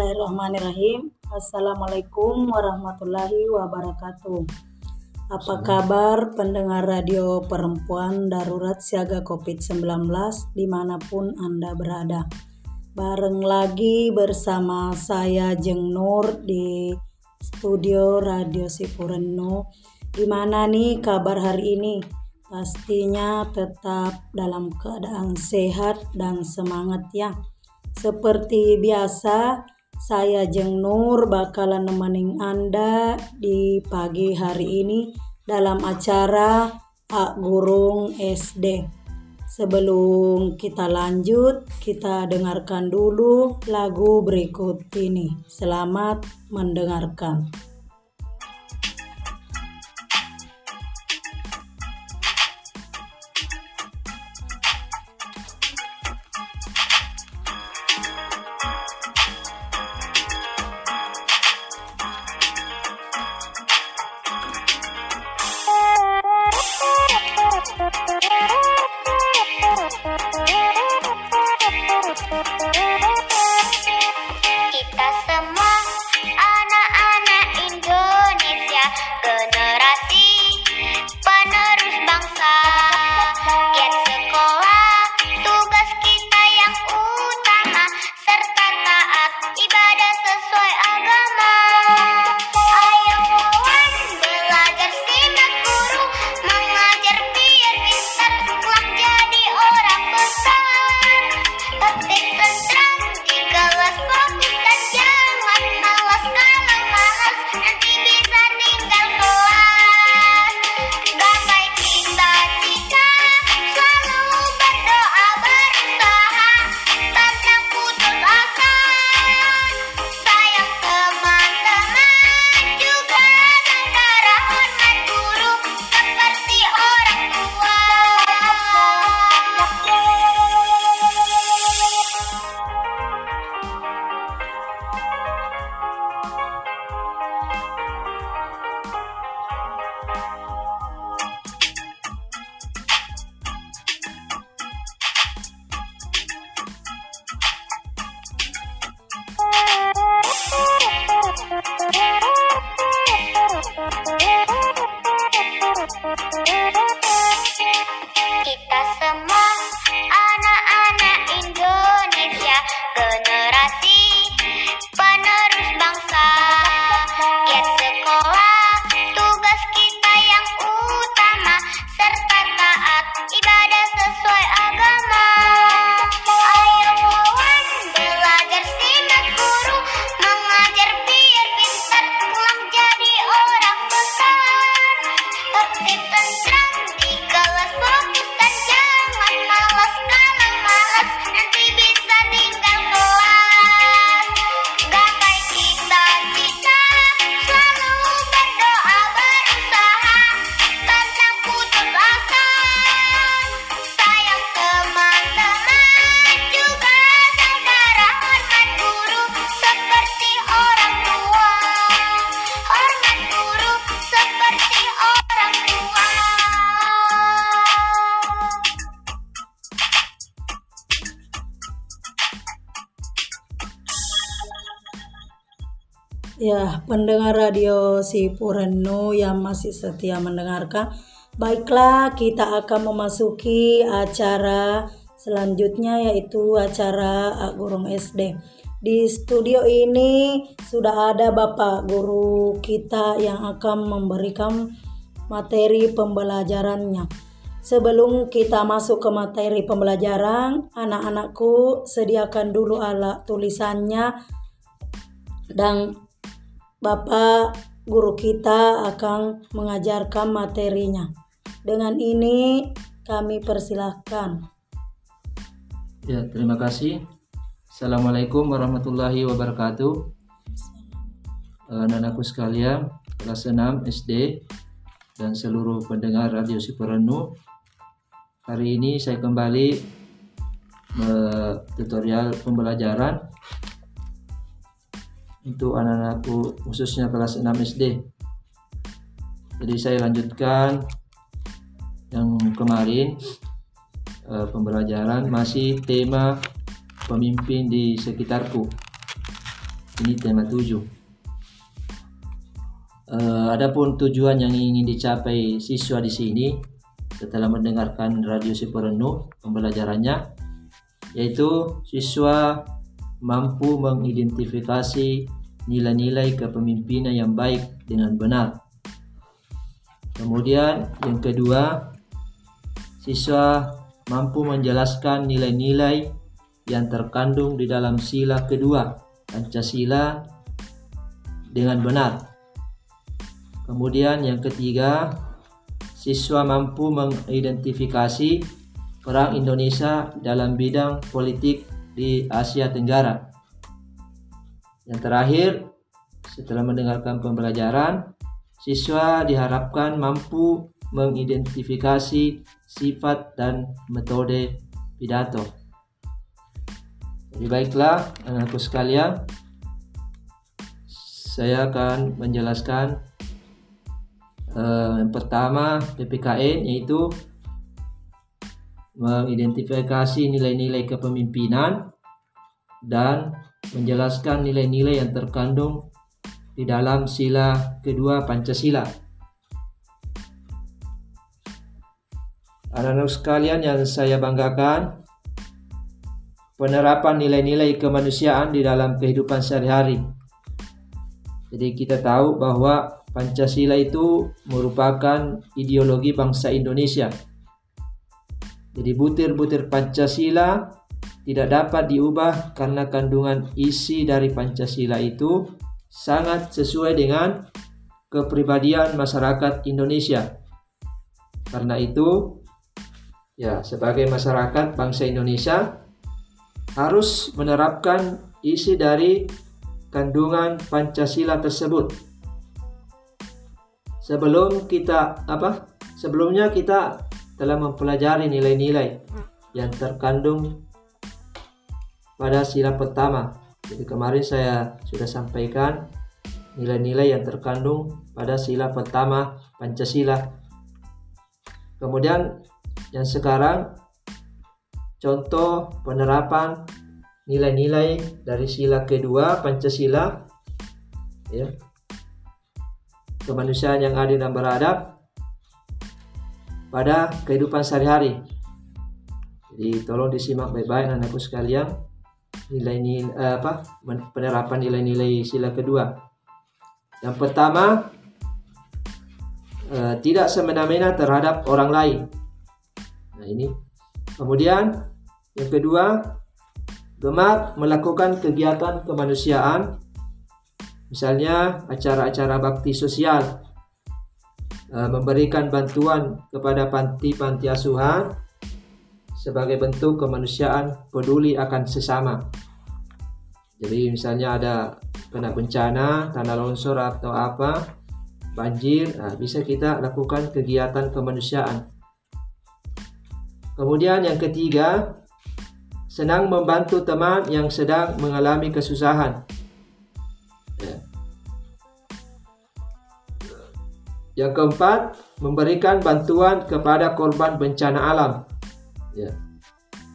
Bismillahirrahmanirrahim. Assalamualaikum warahmatullahi wabarakatuh. Apa kabar pendengar radio perempuan darurat siaga COVID-19 di mana pun Anda berada. Bareng lagi bersama saya Jeng Nur di studio Radio Sipureno. Gimana nih kabar hari ini? Pastinya tetap dalam keadaan sehat dan semangat ya. Seperti biasa, saya Jeng Nur bakalan nemenin Anda di pagi hari ini dalam acara Ak Gurung SD. Sebelum kita lanjut, kita dengarkan dulu lagu berikut ini. Selamat mendengarkan. Pendengar radio si Pureno yang masih setia mendengarkan. Baiklah, kita akan memasuki acara selanjutnya yaitu acara Gurung SD. Di studio ini sudah ada Bapak guru kita yang akan memberikan materi pembelajarannya. Sebelum kita masuk ke materi pembelajaran, anak-anakku sediakan dulu alat tulisannya dan Bapak guru kita akan mengajarkan materinya. Dengan ini kami persilahkan. Ya, terima kasih. Assalamualaikum warahmatullahi wabarakatuh. Eh, anak-anakku sekalian, kelas 6 SD dan seluruh pendengar Radio Siporenu. Hari ini saya kembali uh, tutorial pembelajaran untuk anak-anakku khususnya kelas 6 SD. Jadi saya lanjutkan yang kemarin uh, pembelajaran masih tema pemimpin di sekitarku. Ini tema 7. Uh, adapun tujuan yang ingin dicapai siswa di sini setelah mendengarkan radio si perenung pembelajarannya yaitu siswa mampu mengidentifikasi nilai-nilai kepemimpinan yang baik dengan benar. Kemudian yang kedua, siswa mampu menjelaskan nilai-nilai yang terkandung di dalam sila kedua Pancasila dengan benar. Kemudian yang ketiga, siswa mampu mengidentifikasi peran Indonesia dalam bidang politik di Asia Tenggara. Yang terakhir, setelah mendengarkan pembelajaran, siswa diharapkan mampu mengidentifikasi sifat dan metode pidato. Jadi baiklah anakku sekalian, saya akan menjelaskan uh, yang pertama PPKN yaitu mengidentifikasi nilai-nilai kepemimpinan dan menjelaskan nilai-nilai yang terkandung di dalam sila kedua Pancasila. Anak-anak sekalian yang saya banggakan, penerapan nilai-nilai kemanusiaan di dalam kehidupan sehari-hari. Jadi kita tahu bahwa Pancasila itu merupakan ideologi bangsa Indonesia. Jadi butir-butir Pancasila tidak dapat diubah karena kandungan isi dari Pancasila itu sangat sesuai dengan kepribadian masyarakat Indonesia. Karena itu, ya, sebagai masyarakat bangsa Indonesia harus menerapkan isi dari kandungan Pancasila tersebut. Sebelum kita apa? Sebelumnya kita telah mempelajari nilai-nilai yang terkandung pada sila pertama. Jadi kemarin saya sudah sampaikan nilai-nilai yang terkandung pada sila pertama Pancasila. Kemudian yang sekarang contoh penerapan nilai-nilai dari sila kedua Pancasila ya. Kemanusiaan yang adil dan beradab pada kehidupan sehari-hari. Jadi tolong disimak baik-baik anakku sekalian nilai-nilai uh, apa penerapan nilai-nilai sila kedua. Yang pertama uh, tidak semena-mena terhadap orang lain. Nah ini. Kemudian yang kedua gemar melakukan kegiatan kemanusiaan misalnya acara-acara bakti sosial memberikan bantuan kepada panti-panti asuhan sebagai bentuk kemanusiaan peduli akan sesama. Jadi misalnya ada kena bencana, tanah longsor atau apa, banjir, nah, bisa kita lakukan kegiatan kemanusiaan. Kemudian yang ketiga, senang membantu teman yang sedang mengalami kesusahan. Yang keempat, memberikan bantuan kepada korban bencana alam. Ya.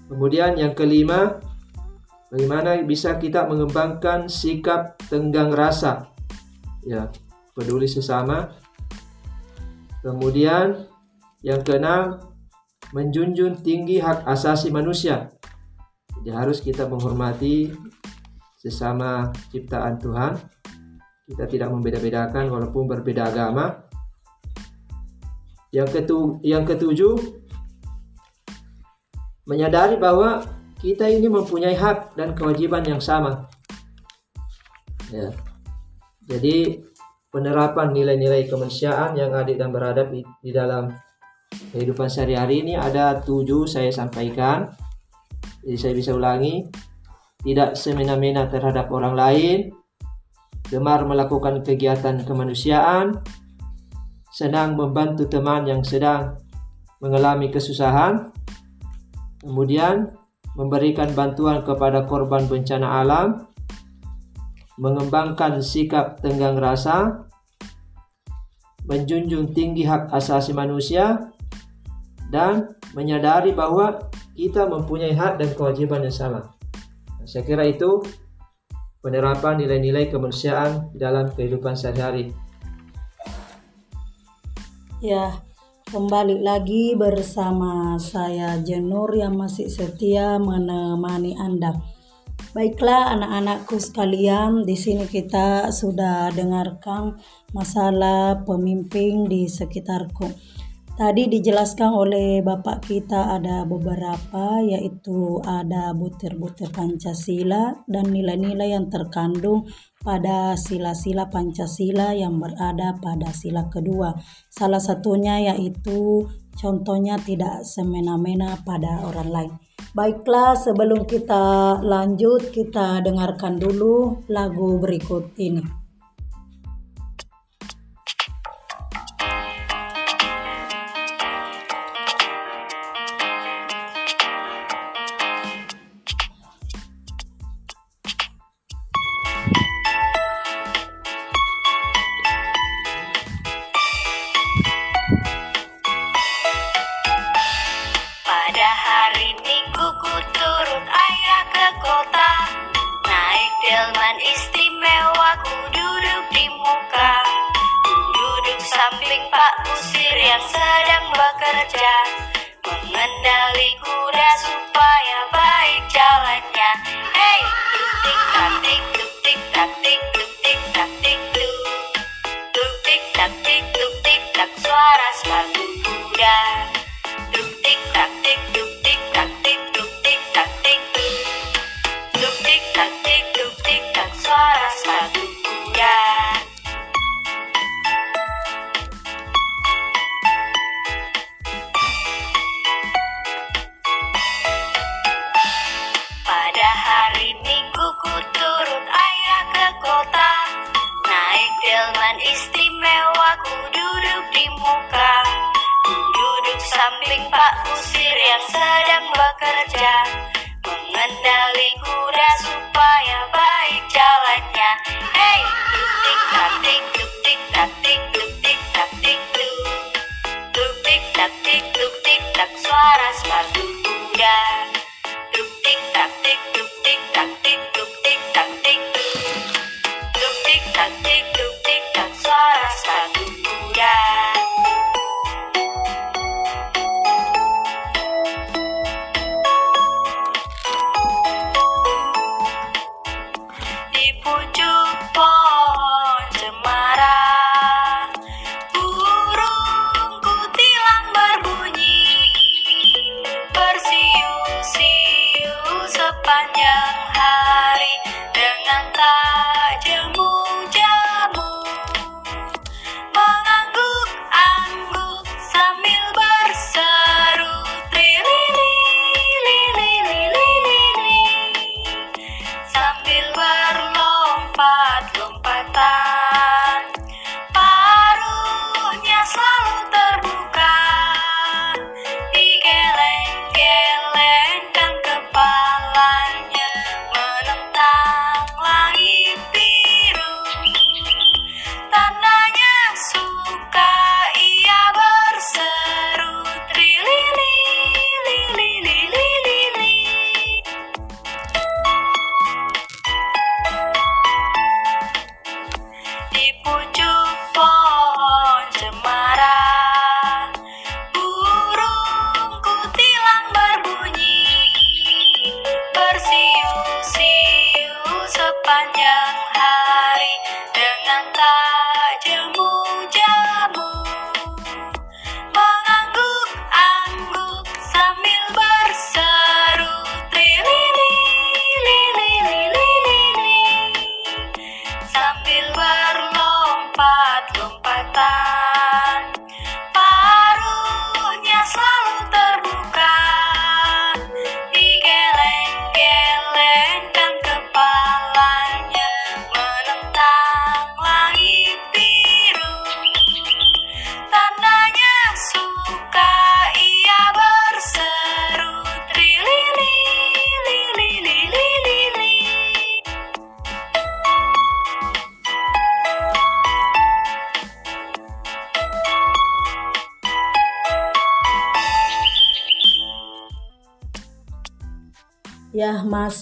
Kemudian yang kelima, bagaimana bisa kita mengembangkan sikap tenggang rasa, ya, peduli sesama. Kemudian yang keenam, menjunjung tinggi hak asasi manusia. Jadi harus kita menghormati sesama ciptaan Tuhan. Kita tidak membeda-bedakan walaupun berbeda agama. Yang ketu yang ketujuh, menyadari bahwa kita ini mempunyai hak dan kewajiban yang sama. Ya. Jadi penerapan nilai-nilai kemanusiaan yang adil dan beradab di, dalam kehidupan sehari-hari ini ada tujuh saya sampaikan. Jadi saya bisa ulangi, tidak semena-mena terhadap orang lain, gemar melakukan kegiatan kemanusiaan, senang membantu teman yang sedang mengalami kesusahan, Kemudian memberikan bantuan kepada korban bencana alam, mengembangkan sikap tenggang rasa, menjunjung tinggi hak asasi manusia, dan menyadari bahwa kita mempunyai hak dan kewajiban yang sama. Saya kira itu penerapan nilai-nilai kemanusiaan dalam kehidupan sehari-hari. Ya, kembali lagi bersama saya Jenur yang masih setia menemani Anda. Baiklah anak-anakku sekalian, di sini kita sudah dengarkan masalah pemimpin di sekitarku. Tadi dijelaskan oleh Bapak kita ada beberapa yaitu ada butir-butir Pancasila dan nilai-nilai yang terkandung pada sila-sila Pancasila yang berada pada sila kedua. Salah satunya yaitu contohnya tidak semena-mena pada orang lain. Baiklah, sebelum kita lanjut, kita dengarkan dulu lagu berikut ini. Kusir yang sedang bekerja mengendali 你好。panjang hari.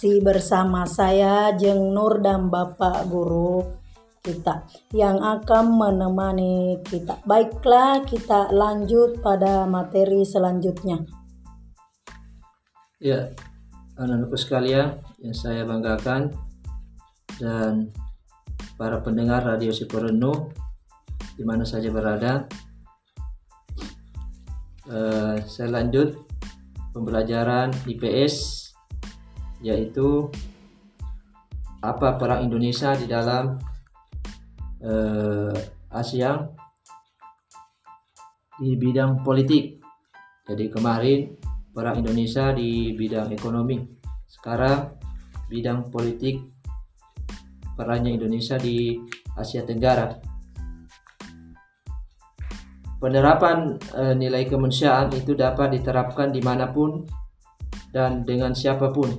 Masih bersama saya Jeng Nur dan Bapak Guru kita yang akan menemani kita. Baiklah kita lanjut pada materi selanjutnya. Ya, anak-anakku sekalian yang saya banggakan dan para pendengar Radio Siporenu di mana saja berada. Uh, saya lanjut pembelajaran IPS yaitu apa perang Indonesia di dalam uh, Asia di bidang politik. Jadi kemarin perang Indonesia di bidang ekonomi. Sekarang bidang politik perannya Indonesia di Asia Tenggara Penerapan e, nilai kemanusiaan itu dapat diterapkan di mana pun dan dengan siapa pun.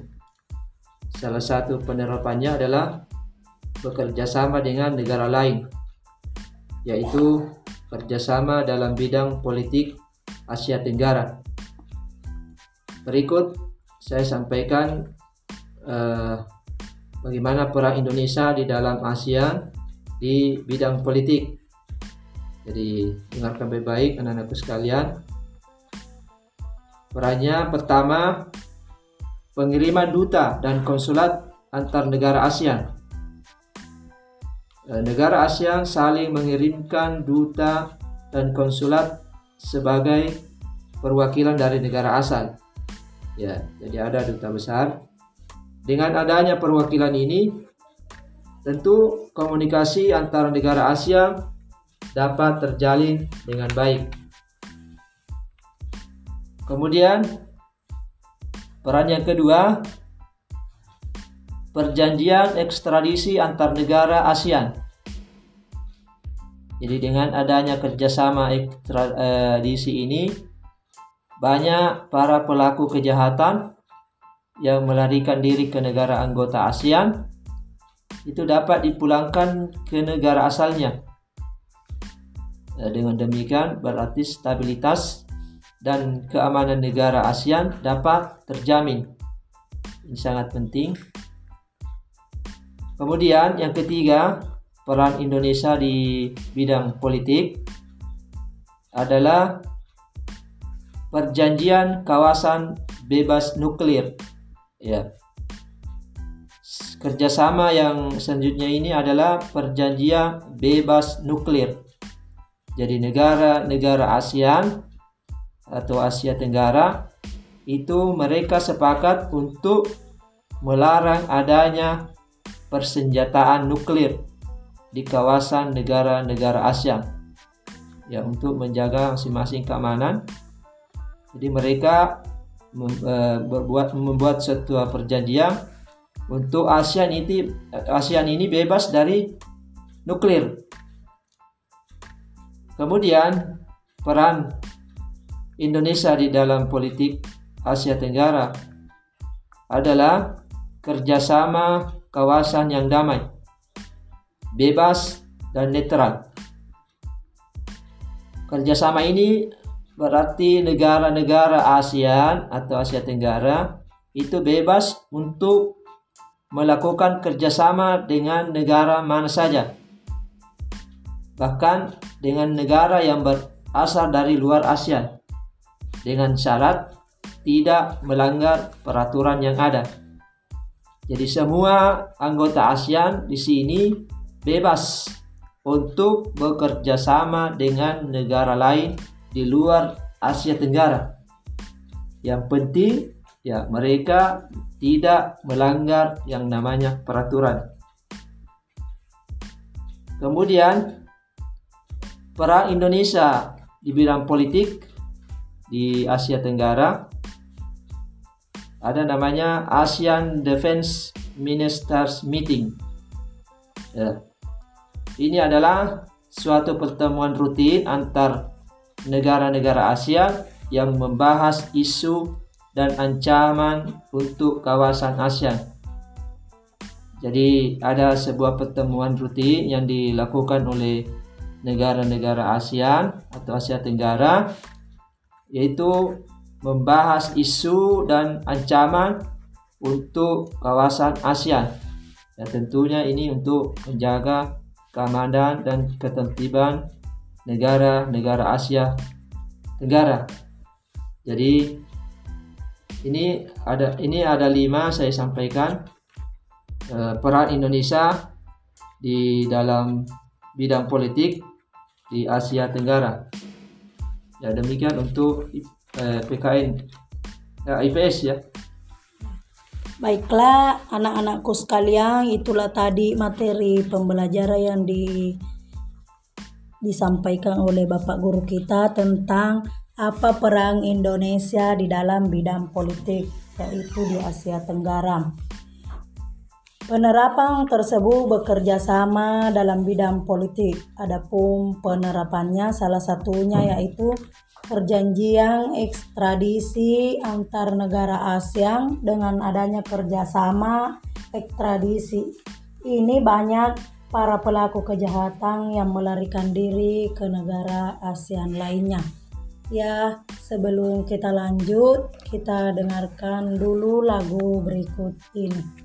Salah satu penerapannya adalah bekerja sama dengan negara lain, yaitu kerjasama dalam bidang politik Asia Tenggara. Berikut saya sampaikan eh, bagaimana peran Indonesia di dalam ASEAN di bidang politik. Jadi dengarkan baik-baik anak-anakku sekalian. Perannya pertama pengiriman duta dan konsulat antar negara ASEAN. Eh, negara ASEAN saling mengirimkan duta dan konsulat sebagai perwakilan dari negara asal. Ya, jadi ada duta besar. Dengan adanya perwakilan ini, tentu komunikasi antara negara ASEAN dapat terjalin dengan baik. Kemudian, peran yang kedua, perjanjian ekstradisi antar negara ASEAN. Jadi dengan adanya kerjasama ekstradisi ini, banyak para pelaku kejahatan yang melarikan diri ke negara anggota ASEAN itu dapat dipulangkan ke negara asalnya dengan demikian berarti stabilitas dan keamanan negara ASEAN dapat terjamin. Ini sangat penting. Kemudian yang ketiga, peran Indonesia di bidang politik adalah perjanjian kawasan bebas nuklir. Ya. Kerjasama yang selanjutnya ini adalah perjanjian bebas nuklir jadi negara-negara ASEAN atau Asia Tenggara itu mereka sepakat untuk melarang adanya persenjataan nuklir di kawasan negara-negara ASEAN ya untuk menjaga masing-masing keamanan. Jadi mereka e, berbuat membuat sebuah perjanjian untuk ASEAN ini ASEAN ini bebas dari nuklir Kemudian peran Indonesia di dalam politik Asia Tenggara adalah kerjasama kawasan yang damai, bebas, dan netral. Kerjasama ini berarti negara-negara ASEAN atau Asia Tenggara itu bebas untuk melakukan kerjasama dengan negara mana saja bahkan dengan negara yang berasal dari luar Asia dengan syarat tidak melanggar peraturan yang ada. Jadi semua anggota ASEAN di sini bebas untuk bekerja sama dengan negara lain di luar Asia Tenggara. Yang penting ya mereka tidak melanggar yang namanya peraturan. Kemudian peran Indonesia di bidang politik di Asia Tenggara ada namanya ASEAN Defense Ministers Meeting. Ya. Ini adalah suatu pertemuan rutin antar negara-negara ASEAN yang membahas isu dan ancaman untuk kawasan ASEAN. Jadi ada sebuah pertemuan rutin yang dilakukan oleh negara-negara ASEAN atau Asia Tenggara yaitu membahas isu dan ancaman untuk kawasan ASEAN. Ya tentunya ini untuk menjaga keamanan dan ketertiban negara-negara Asia Tenggara. Jadi ini ada ini ada lima saya sampaikan eh, peran Indonesia di dalam bidang politik di Asia Tenggara. Ya demikian untuk eh, PKN ya, IPS ya. Baiklah anak-anakku sekalian, itulah tadi materi pembelajaran yang di, disampaikan oleh Bapak Guru kita tentang apa perang Indonesia di dalam bidang politik, yaitu di Asia Tenggara. Penerapan tersebut bekerja sama dalam bidang politik. Adapun penerapannya salah satunya yaitu perjanjian ekstradisi antar negara ASEAN dengan adanya kerjasama ekstradisi. Ini banyak para pelaku kejahatan yang melarikan diri ke negara ASEAN lainnya. Ya, sebelum kita lanjut, kita dengarkan dulu lagu berikut ini.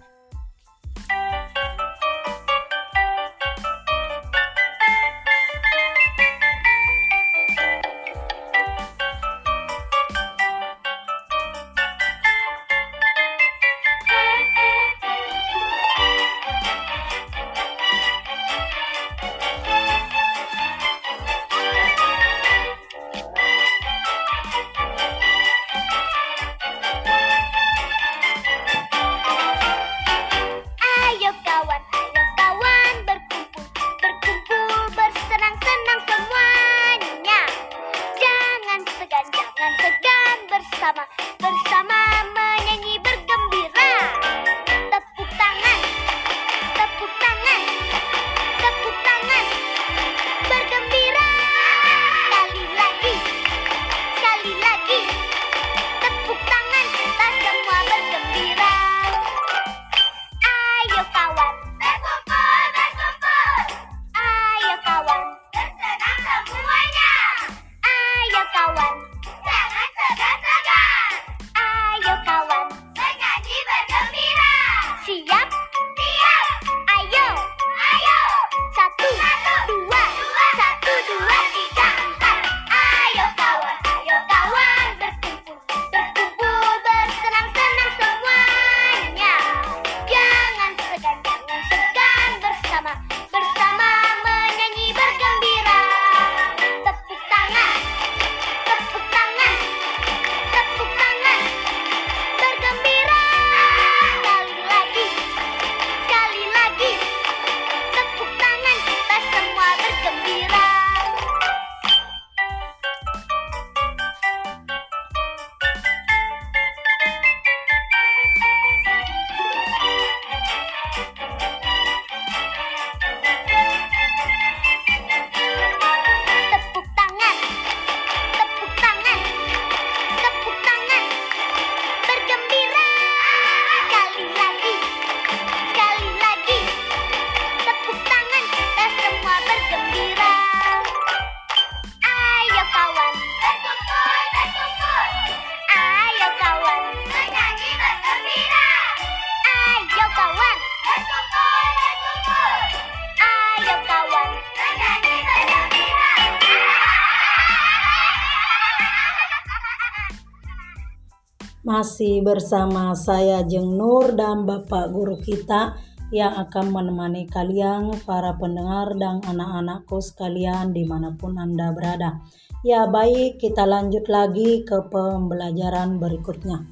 Masih bersama saya Jeng Nur dan Bapak Guru kita yang akan menemani kalian para pendengar dan anak-anakku sekalian di mana pun Anda berada. Ya baik kita lanjut lagi ke pembelajaran berikutnya.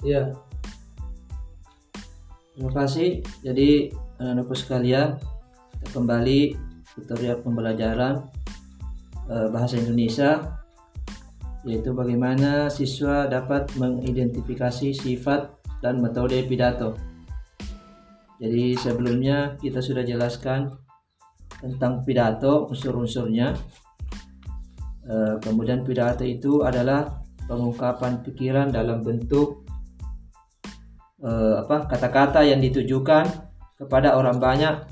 Ya, terima kasih. Jadi anak-anakku sekalian, kita kembali tutorial pembelajaran eh, bahasa Indonesia yaitu bagaimana siswa dapat mengidentifikasi sifat dan metode pidato. Jadi sebelumnya kita sudah jelaskan tentang pidato, unsur-unsurnya. Eh, kemudian pidato itu adalah pengungkapan pikiran dalam bentuk eh, apa kata-kata yang ditujukan kepada orang banyak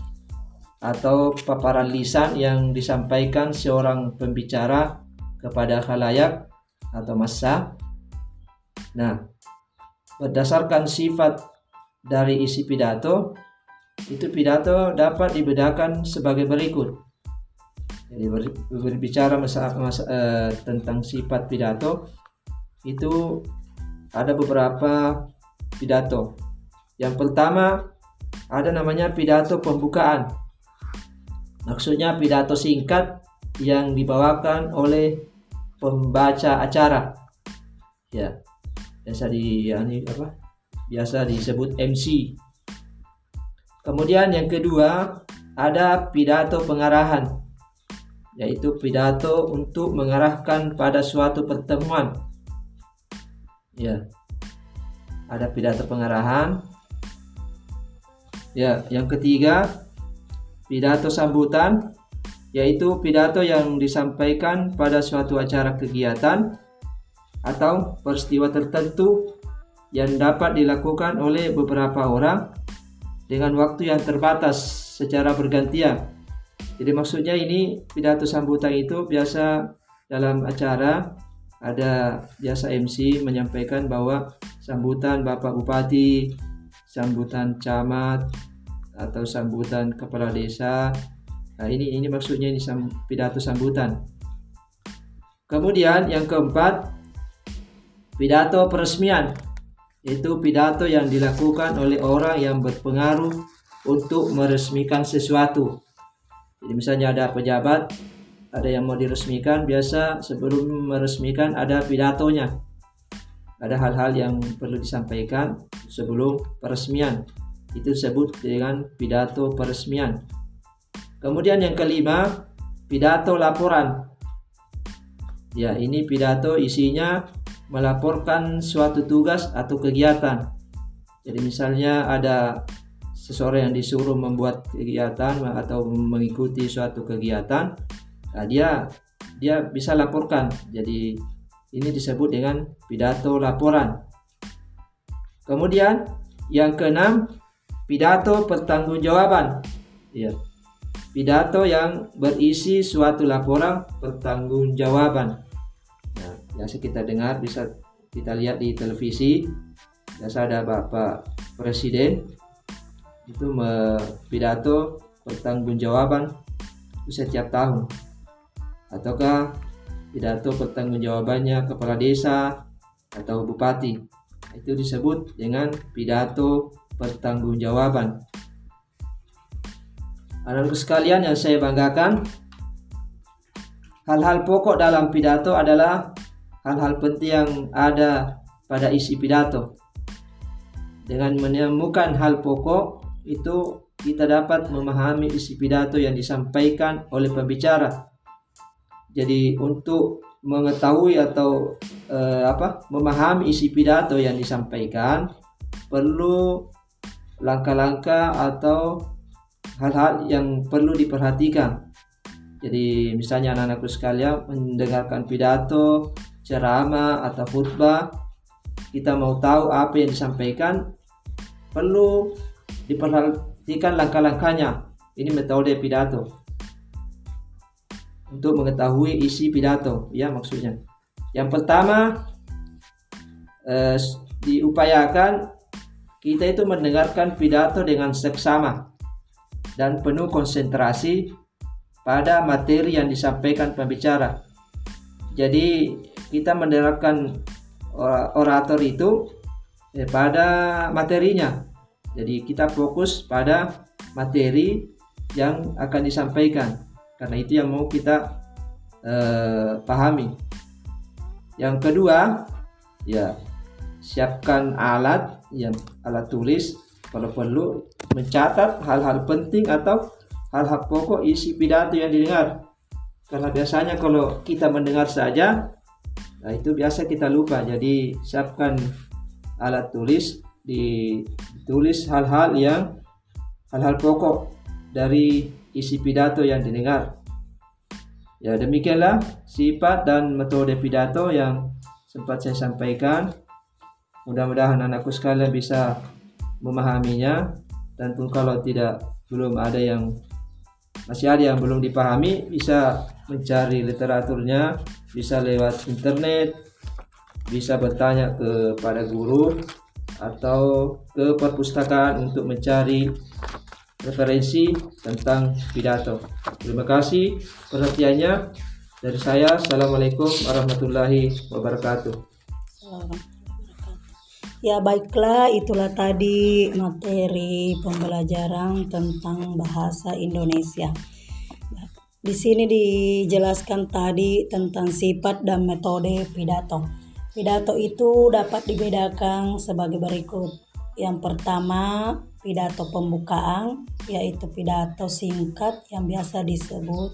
atau paparan lisan yang disampaikan seorang pembicara kepada khalayak atau masa Nah, berdasarkan sifat dari isi pidato, itu pidato dapat dibedakan sebagai berikut. Jadi berbicara masa, masa, eh, tentang sifat pidato itu ada beberapa pidato. Yang pertama ada namanya pidato pembukaan. Maksudnya pidato singkat yang dibawakan oleh pembaca acara. Ya. Biasa di ya, ini apa? Biasa disebut MC. Kemudian yang kedua ada pidato pengarahan yaitu pidato untuk mengarahkan pada suatu pertemuan. Ya. Ada pidato pengarahan. Ya, yang ketiga pidato sambutan yaitu pidato yang disampaikan pada suatu acara kegiatan atau peristiwa tertentu yang dapat dilakukan oleh beberapa orang dengan waktu yang terbatas secara bergantian jadi maksudnya ini pidato sambutan itu biasa dalam acara ada biasa MC menyampaikan bahwa sambutan Bapak Bupati, sambutan camat atau sambutan kepala desa. Nah, ini ini maksudnya ini sam, pidato sambutan. Kemudian yang keempat pidato peresmian itu pidato yang dilakukan oleh orang yang berpengaruh untuk meresmikan sesuatu. Jadi misalnya ada pejabat, ada yang mau diresmikan, biasa sebelum meresmikan ada pidatonya. Ada hal-hal yang perlu disampaikan sebelum peresmian. Itu disebut dengan pidato peresmian. Kemudian yang kelima, pidato laporan. Ya, ini pidato isinya melaporkan suatu tugas atau kegiatan. Jadi misalnya ada seseorang yang disuruh membuat kegiatan atau mengikuti suatu kegiatan nah dia dia bisa laporkan jadi ini disebut dengan pidato laporan kemudian yang keenam pidato pertanggungjawaban ya pidato yang berisi suatu laporan pertanggungjawaban. Nah biasa kita dengar bisa kita lihat di televisi. Biasa ada bapak presiden itu pidato pertanggungjawaban setiap tahun. Ataukah pidato pertanggungjawabannya kepala desa atau bupati. Itu disebut dengan pidato pertanggungjawaban Anak sekalian yang saya banggakan hal-hal pokok dalam pidato adalah hal-hal penting yang ada pada isi pidato dengan menemukan hal pokok itu kita dapat memahami isi pidato yang disampaikan oleh pembicara. Jadi untuk mengetahui atau eh, apa memahami isi pidato yang disampaikan perlu langkah-langkah atau hal-hal yang perlu diperhatikan. Jadi misalnya anak-anakku sekalian mendengarkan pidato, ceramah atau khutbah, kita mau tahu apa yang disampaikan, perlu diperhatikan langkah-langkahnya. Ini metode pidato. Untuk mengetahui isi pidato, ya maksudnya. Yang pertama, eh, diupayakan kita itu mendengarkan pidato dengan seksama dan penuh konsentrasi pada materi yang disampaikan pembicara. Jadi kita mendengarkan orator itu eh, pada materinya jadi kita fokus pada materi yang akan disampaikan karena itu yang mau kita eh, pahami. Yang kedua, ya siapkan alat yang alat tulis kalau perlu mencatat hal-hal penting atau hal-hal pokok isi pidato yang didengar. Karena biasanya kalau kita mendengar saja, nah itu biasa kita lupa. Jadi siapkan alat tulis ditulis hal-hal yang hal-hal pokok dari isi pidato yang didengar. Ya, demikianlah sifat dan metode pidato yang sempat saya sampaikan. Mudah-mudahan anakku sekalian bisa memahaminya dan pun kalau tidak belum ada yang masih ada yang belum dipahami bisa mencari literaturnya bisa lewat internet bisa bertanya kepada guru atau ke perpustakaan untuk mencari referensi tentang pidato. Terima kasih perhatiannya dari saya. Assalamualaikum warahmatullahi wabarakatuh. Ya baiklah itulah tadi materi pembelajaran tentang bahasa Indonesia. Di sini dijelaskan tadi tentang sifat dan metode pidato. Pidato itu dapat dibedakan sebagai berikut. Yang pertama, pidato pembukaan, yaitu pidato singkat yang biasa disebut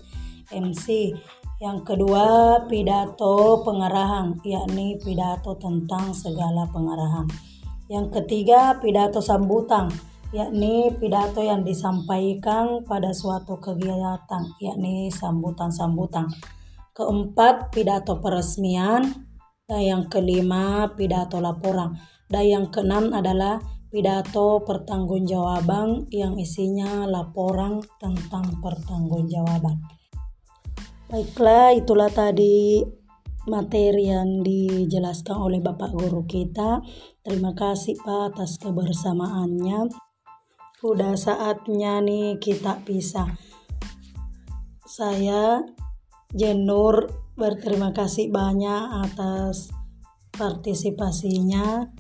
MC. Yang kedua, pidato pengarahan, yakni pidato tentang segala pengarahan. Yang ketiga, pidato sambutan, yakni pidato yang disampaikan pada suatu kegiatan, yakni sambutan-sambutan. Keempat, pidato peresmian. Dan yang kelima, pidato laporan. Dan yang keenam adalah pidato pertanggungjawaban yang isinya laporan tentang pertanggungjawaban. Baiklah, itulah tadi materi yang dijelaskan oleh Bapak Guru kita. Terima kasih Pak atas kebersamaannya. Udah saatnya nih kita pisah. Saya Jenur berterima kasih banyak atas partisipasinya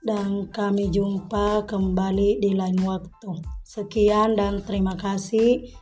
dan kami jumpa kembali di lain waktu. Sekian dan terima kasih.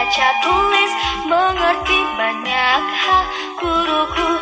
Baca tulis mengerti banyak hal guruku